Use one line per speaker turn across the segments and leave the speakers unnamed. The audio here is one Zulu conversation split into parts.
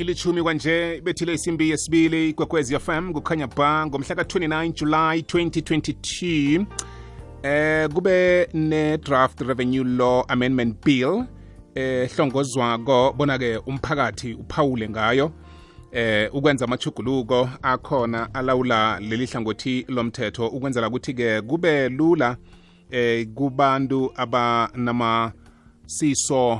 ilithumi kwanje ibethile isimbi yesibili ikwekwezi fm kukhanya ba ngomhla ka-29 july 2022 eh kube ne-draft revenue law amendment bill eh hlongozwako bona-ke umphakathi uphawule ngayo eh ukwenza amachuguluko akhona alawula leli hlangothi lomthetho ukwenzela ukuthi-ke kube lula eh kubantu abanamasiso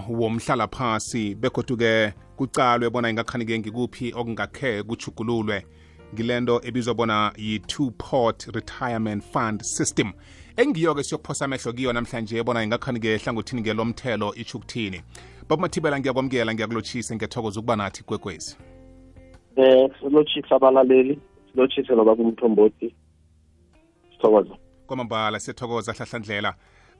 womhlala phasi begodu-ke kucalwe bona ingakhani-ke ngikuphi okungakhe kuchugululwe ngilento ebizwa bona yi-two port retirement fund system engiyo-ke siyokuphosa amehlo kiyo namhlanje bona ingakhanike hlangothini-ke lomthelo itsho ukuthini. Babumathibela ngiyakwamukela ngiyakulotshise ngiyathokoza ukuba nathi kwekwezi.
Eh silotshise abalaleli silotshise loba kumthombothi. Sithokoza
kwamambala siyathokoza hlahlandlela.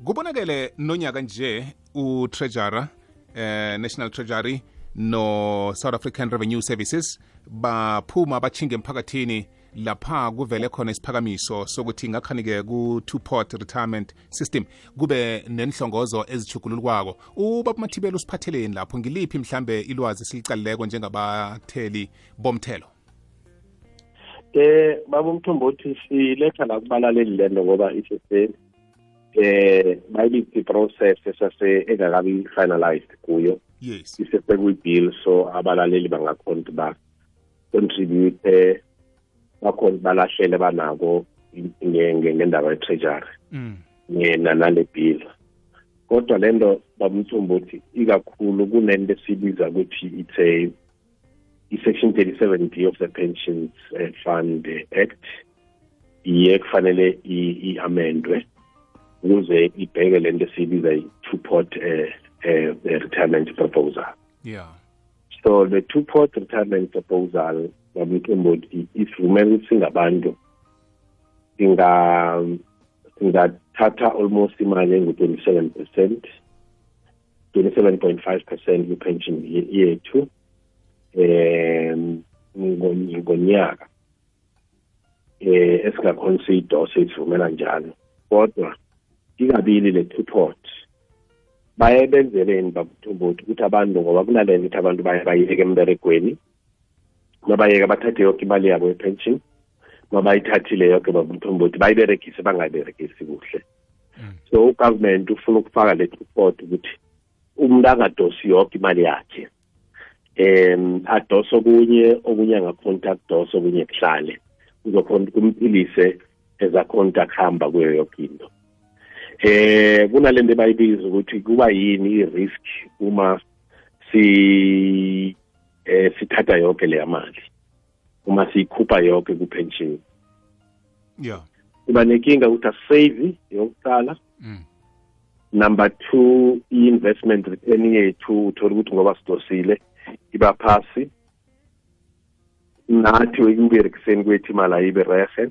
Kubonakele nonyaka nje utreasurer eh national treasury no South African Revenue Services baphuma bachinge emphakathini lapha kuvele khona isiphakamiso sokuthi ngakhanike ku-two-port retirement system kube nenhlongozo ezichugululwako ubaba mathibela usiphatheleni lapho. Ngiliphi mhlambe ilwazi silicalileko njengabatheli bomthelo?
Eh baba umthombothi siletha la kubalaleli lento ngoba isese eh bayibithi process esase engakabi finalized kuyo.
Yes.
Isesekuyi-bill so abalaleli bangakhona ukuthi ba-contribute bakhona balahlele banako ngendaba ye-treasury.
Mm.
yena nale bill. Kodwa lento babumthombothi ikakhulu kunento esibiza ukuthi it's a i-section 37 b of the pensions uh, fund act iye kufanele i-amendwe ukuze ibheke lento esiyibiza i-two port uh, uh, retirement proposal.
Yeah.
So the two port retirement proposal isivumela ukuthi singabantu. Singa singathatha almost imali engu-27 percent 27.5 percent kwi-pension yethu um ngonyaka eh esingakhona siyidose sivumela njalo. Kodwa ikabili le two port baye benzeleni babuthumbuthi ukuthi abantu ngoba kunalento ukuthi abantu baye bayeke emberegweni mabayeke bathathe yonke imali yabo ye-pension mabayithathile yonke babuthumbuthi bayiberegise bangayiberegisi kuhle. So ugovernment ufuna ukufaka le report ukuthi umuntu angadosi yonke imali yakhe. Um adose okunye okunye angakhona ukuthi akudose okunye kuhlale. Uzokhona ukuthi kumphilise ezakhona ukuthi akuhamba kuyo yonke into eh kunalento bayibiza ukuthi kuba yini i-risk uma si eh sithatha yonke le mali uma siyikhupha yonke ku-pension.
Yeah
kuba nenkinga ukuthi asave yokuqala.
Mm.
number two i-investment return yethu uthola ukuthi ngoba sidosile iba phasi. Nathi ekuberekiseni kwethu imali ayibe rehe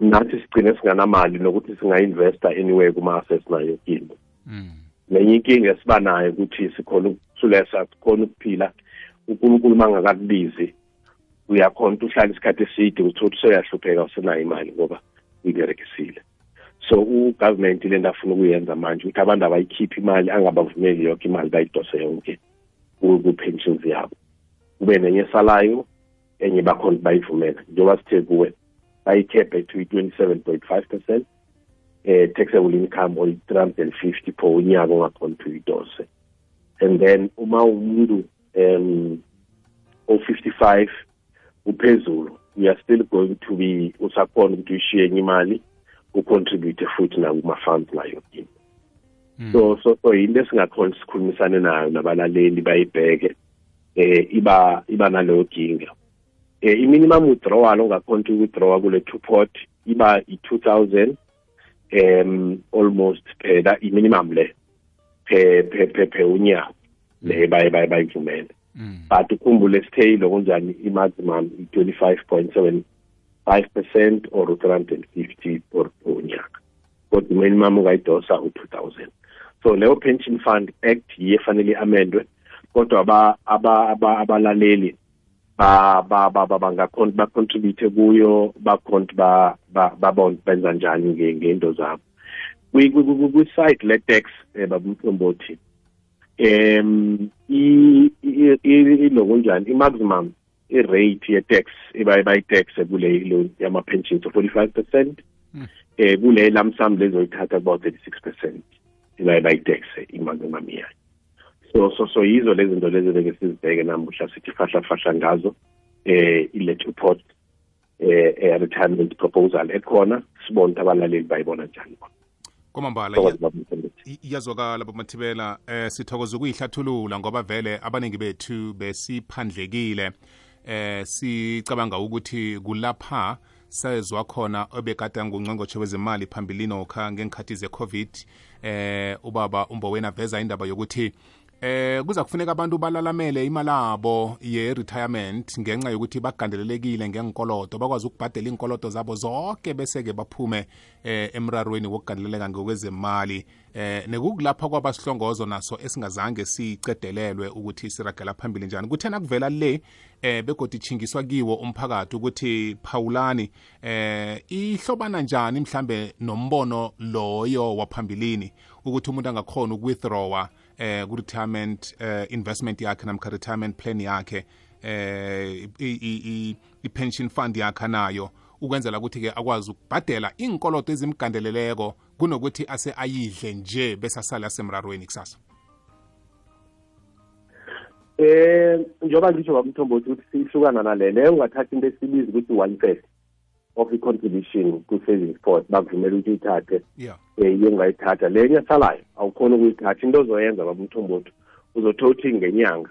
nathi sigcine singanamali nokuthi singa-investa anywhere kuma-assets nayo into
Mm.
nenye inkinga esiba nayo ukuthi sikhona ukuhlulesa sikhona ukuphila unkulunkulu uma ngakakubizi uyakhona ukuthi uhlale isikhathi eside uthola ukuthi seyahlupheka usenayo imali ngoba uyiberekisile so ugovernment le nto afuna ukuyenza manje ukuthi abantu abayikhiphi imali angabavumeli yonke imali bayidose yonke ku-pensions yabo. Kube nenye esalayo enye bakhona bayivumela njengoba sithe kuwe bayikhephe to i-twenty-seven point five percent eh taxable income or 350 per unyaka ongakhona ukuthi idose and then uma umuntu um o55 uphezulu we are still going to be usakhona ukuthi uyishiye enye imali ucontribute futhi nakuma-funds nayo Mm. so so so yinto esingakhona sikhulumisane nayo nabalaleli bayibheke eh iba iba naleyo kinga eh i-minimum withdrawal ongakhona ukuthi withdrawa kule two pot iba i-2000 um almost that i-minimum le per unyaka le baye baye bayivumele.
Mm.
but ukhumbule sitheyile kunjani i-maximum i-twenty-five point seven five percent or u-three hundred and fifty or unyaka. Kodwa i-minimum ungayidosa u-two thousand. So leyo pension fund act yiye fanele i-amendwe kodwa aba- aba- aba- bangakhona ba, bacontribute kuyo bakhona ba, ba benza njani ngento zabo. Kwi-site le-tax eh, um babumthombothi um ilokunjani i-maximum i-rate ye-tax bayitaxe kule yama-pensions so forty-five
percent
um kule lamsam lezoyithatha about thirty-six percent bay tax i-maximum yayo. So so so yizo lezi zinto lezi beke sizibheke namuhla sithi fahlafahla ngazo eh i-let report eh eh, retirement proposal ekhona. Sibone ukuthi abalaleli bayibona njani
kwamambala
Thokoza baba Mthembethi.
I- iyazwakala bamathibela eh sithokoza ukuyihlathulula ngoba vele abaningi bethu besiphandlekile. Eh sicabanga ukuthi kulapha sezwa khona obekade ngungcongqotshe wezemali phambilini okha ngenkhathi ze-covid. Eh ubaba umbowena veza indaba yokuthi eh kuza kufuneka abantu balalamele imali abo ye-retirement ngenxa yokuthi bagandelelekile ngenkolodo bakwazi ukubhadela inkolodo zabo zonke bese-ke baphume eh emrarweni wokugandeleleka ngokwezemali. Eh nekukulapha kwabasihlongozo naso esingazange sicedelelwe ukuthi siragela phambili njani. Kuthena kuvela le eh begodi chingiswa kiwo umphakathi ukuthi phawulani eh ihlobana njani mhlambe nombono loyo waphambilini ukuthi umuntu angakhona ukuwithdrawa eh ku-retirement eh, investment yakhe namkha retirement plan yakhe eh i- i- i- i-pension fund yakhe nayo ukwenzela ukuthi-ke akwazi ukubhadela iinkoloto ezimgandeleleko kunokuthi ase ayidle nje bese asale asemrarweni kusasa.
Eh njengoba ngisho babumthombothi ukuthi sihlukana nale leyo ungathatha into esibiza ukuthi one third. Of i-contribution to savings pot bakuvumela ukuthi uyithathe.
Yeah.
Eh iyo ungayithatha. Le nyasalayo awukhona ukuyithatha. Into ozoyenza baba babumthombothi uzothola ukuthi ngenyanga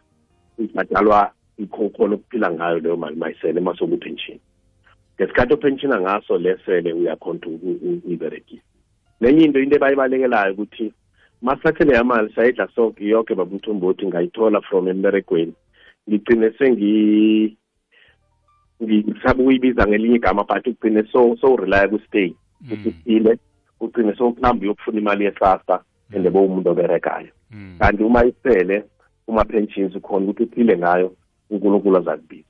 ibhadalwa ikhona ukuphila ngayo leyo mali mayisele masokupension ngesikhathi opensiona ngaso lesele uyakhona ukuthi u- u- uyiberegise. Nenye into into ebayibalekelayo ukuthi masakhele leya mali sayidla yoke yonke babumthombothi ngayithola from emberegweni. Ngigcine sengi ngisabe ukuyibiza ngelinye igama but ugcine so so relaya ku-stay usuphile ugcine sowukuhamba uyokufuna imali yesasa and bowumuntu oberekayo.
Mm.
kanti uma isele kuma-pensions ukhona ukuthi uphile ngayo unkulunkulu azakubiza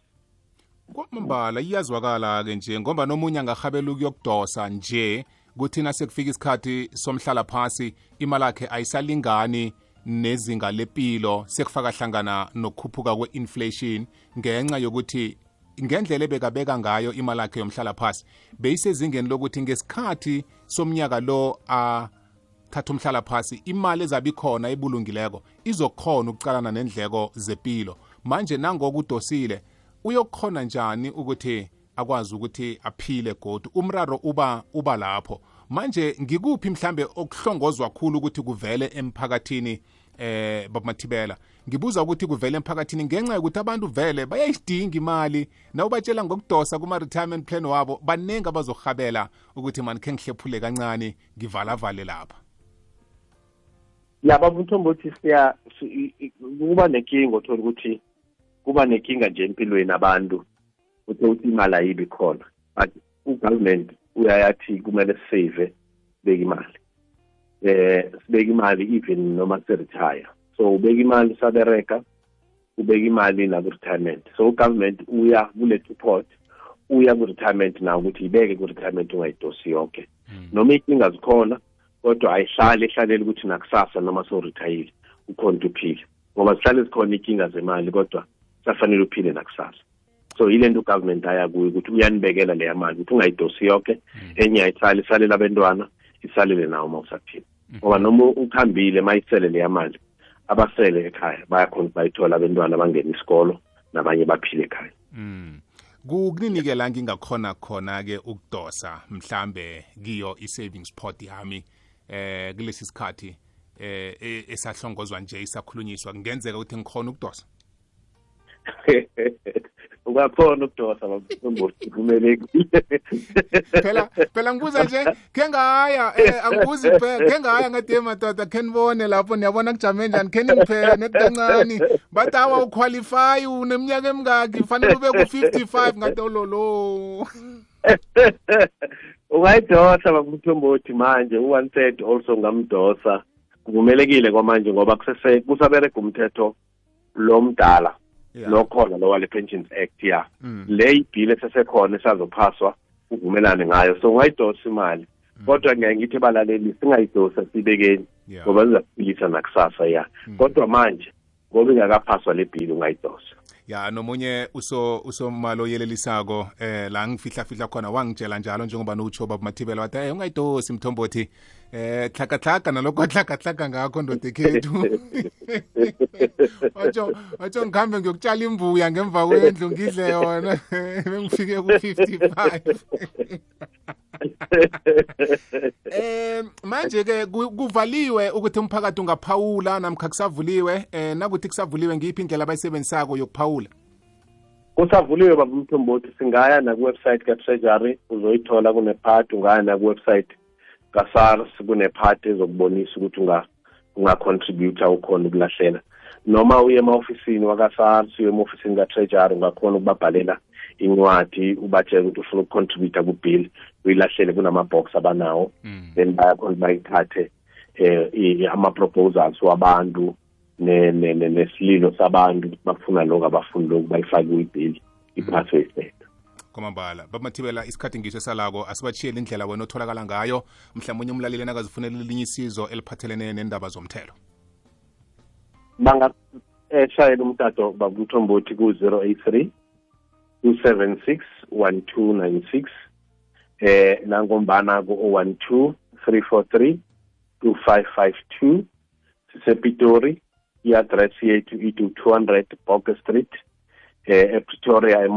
kwamambala iyazwakala-ke nje ngoba nomunye angahabela ukuyokudosa nje kuthi nasekufika isikhathi somhlala phasi imali yakhe ayisalingani nezinga lepilo sekufaka hlangana nokukhuphuka kwe-inflation ngenxa yokuthi ngendlela ebekabeka ngayo imali yakhe yomhlala phasi beyisezingeni lokuthi ngesikhathi somnyaka lo a thatha umhlala phasi imali ezabe ikhona ebulungileko izokhona ukucalana nendleko zepilo. Manje nangokudosile uyokhona njani ukuthi akwazi ukuthi aphile godu? Umraro uba uba lapho. Manje ngikuphi mhlambe okuhlongozwa khulu ukuthi kuvele emphakathini? Eh babamathibela ngibuza ukuthi kuvele emphakathini ngenxa yokuthi abantu vele bayayidinga imali nawubatshela ngokudosa kuma-retirement plan wabo baningi abazohabela ukuthi mani khe ngihlephule kancane ngivalavale lapha.
Yaba umthombothi siya si- i- i- kuba nenkinga othola ukuthi kuba nenkinga nje empilweni abantu uthe ukuthi imali ayibi khona. But ugovernment uyayathi kumele sisave beke imali eh sibeke imali even noma siretire so ubeka imali sabereka ubeka imali naku-retirement. So ugovernment uya kule report uya ku-retirement nawo ukuthi ibeke ku-retirement ungayidosi yonke noma iy'nkinga zikhona kodwa ayihlali ehlaleli ukuthi nakusasa noma sowuritayile ukhona ukuthi uphile. Ngoba zihlale zikhona iy'nkinga zemali kodwa kusafanele uphile nakusasa. So yile nto ugovernment aya kuyo ukuthi uyanibekela leya mali ukuthi ungayidosi yonke enye ayihlali isalele abentwana isalele nawo uma usaphila. Ngoba noma ukhambile ma isele leya mali abasele ekhaya bayakhona bayithola abentwana bangena isikolo nabanye baphile ekhaya.
Mm. Kukunike la ngingakhona khona ke ukudosa mhlambe kiyo i-savings pot yami eh kulesi sikhathi eh e- esahlongozwa nje isakhulunyiswa kungenzeka ukuthi ngikhona ukudosa?
ungakhona ukudosa kumelekile
phela phela ngibuza nje khe ngaya um angibuzi khe ngaya ngathi madoda khe nibone lapho niyabona kujame njani khe ningiphe net kancane bathi awa uqualify uneminyaka emingaki fanele ube ku-55 ngathi ololo
ungayidosa bakumthombothi manje u-one third also ngamdosa. Kuvumelekile kwamanje ngoba kusese kusaberega umthetho lo mdala
Yeah.
lokhona lo wale pensions act ya.
Mm.
le ibhili esesekhona esazophaswa uvumelane ngayo. So ungayidosa imali kodwa ngiyaye ngithi balaleli singayidosa sibekeni ngoba zizakuphilisa nakusasa ya. Kodwa manje ngoba ingakaphaswa le bhili ungayidosa.
Ya nomunye uso usomalo oyelelisako eh la ngifihla fihla khona wangitshela njalo njengoba nutsho baba mathibela wathi hey ungayidosi mthombothi. Eh tlhaka nalokho tlhaka ngakho ndoda ekhethu watsho watsho ngikhambe ngiyokutshala imbuya ngemva kwendlu ngidle yona bengifike ku-55 eh manje ke kuvaliwe ukuthi umphakathi ungaphawula namkha kusavuliwe. Eh nakuthi kusavuliwe ngiyiphi indlela abayisebenzisako yokuphawula?
Kusavuliwe baba mthombothi singaya nakuwebsite ka-treasury uzoyithola kunepart ungaya nakuwebsite ka-sars kunepart ezokubonisa ukuthi ungacontributa ukhona ukulahlela. Noma uye ema-ofisini waka-sars uye ema-ofisini ka-treasury ungakhona ukubabhalela incwadi ubatshela ukuthi ufuna ukucontributa ku-bill uyilahlele kunama-box abanawo. Then bayakhona bayithathe eh ama-proposals wabantu nesililo sabantu bafuna lokhu abafuni lokhu bayifake kwi-bill iphaswe isento
kwamambala. Bamathibela isikhathi ngisho esalako asibatshiyeli indlela wena otholakala ngayo. Mhlawumunye umlaleli nakazifunela elinye isizo eliphathelene nendaba zomthelo.
Bangashayela umtato bakuthombothi ku-083 276 1296 eh nangombana ku-012 343 2552 sisepitori i-adresi yethu itu 200 Boker Street eh ePretoria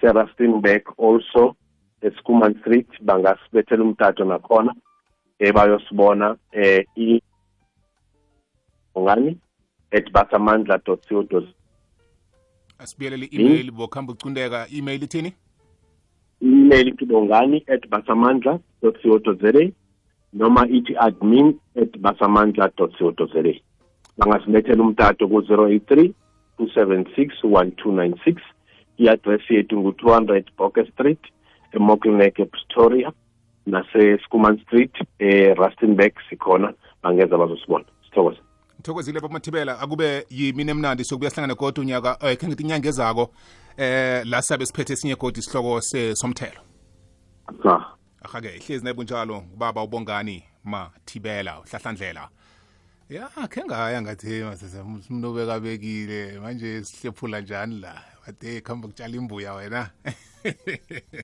Sarah Steinberg also eSkuman Street bangasibethela umtato nakhona ebayosibona um eh, i ongani at basamandla
co asibuyelele i-email bokuhamba ucundeka i-email ithini?
I-email kibongani at basamandla co za noma ithi admin at basamandla co za bangasibethela umtato ku-083 276 1296 i-address yethu ngu-200 Boker Street eMokilneck ePretoria nase-Skuman Street eRustenburg sikhona. Bangeza bazosibona. Sithokoze.
Ngithokozile bamathibela akube yimini emnandi sokubuya sihlangane kodwa unyaka eh khe ngithi inyanga ezako eh la sabe siphethe esinye kodwa isihloko somthelo.
Ah.
Ahake ihlezi naye bunjalo ubaba ubongani mathibela uhlahlandlela. Ya khe ngaya ngathi umntu obekabekile manje sihlephula njani la? Wade khamba kutshala imbuya wena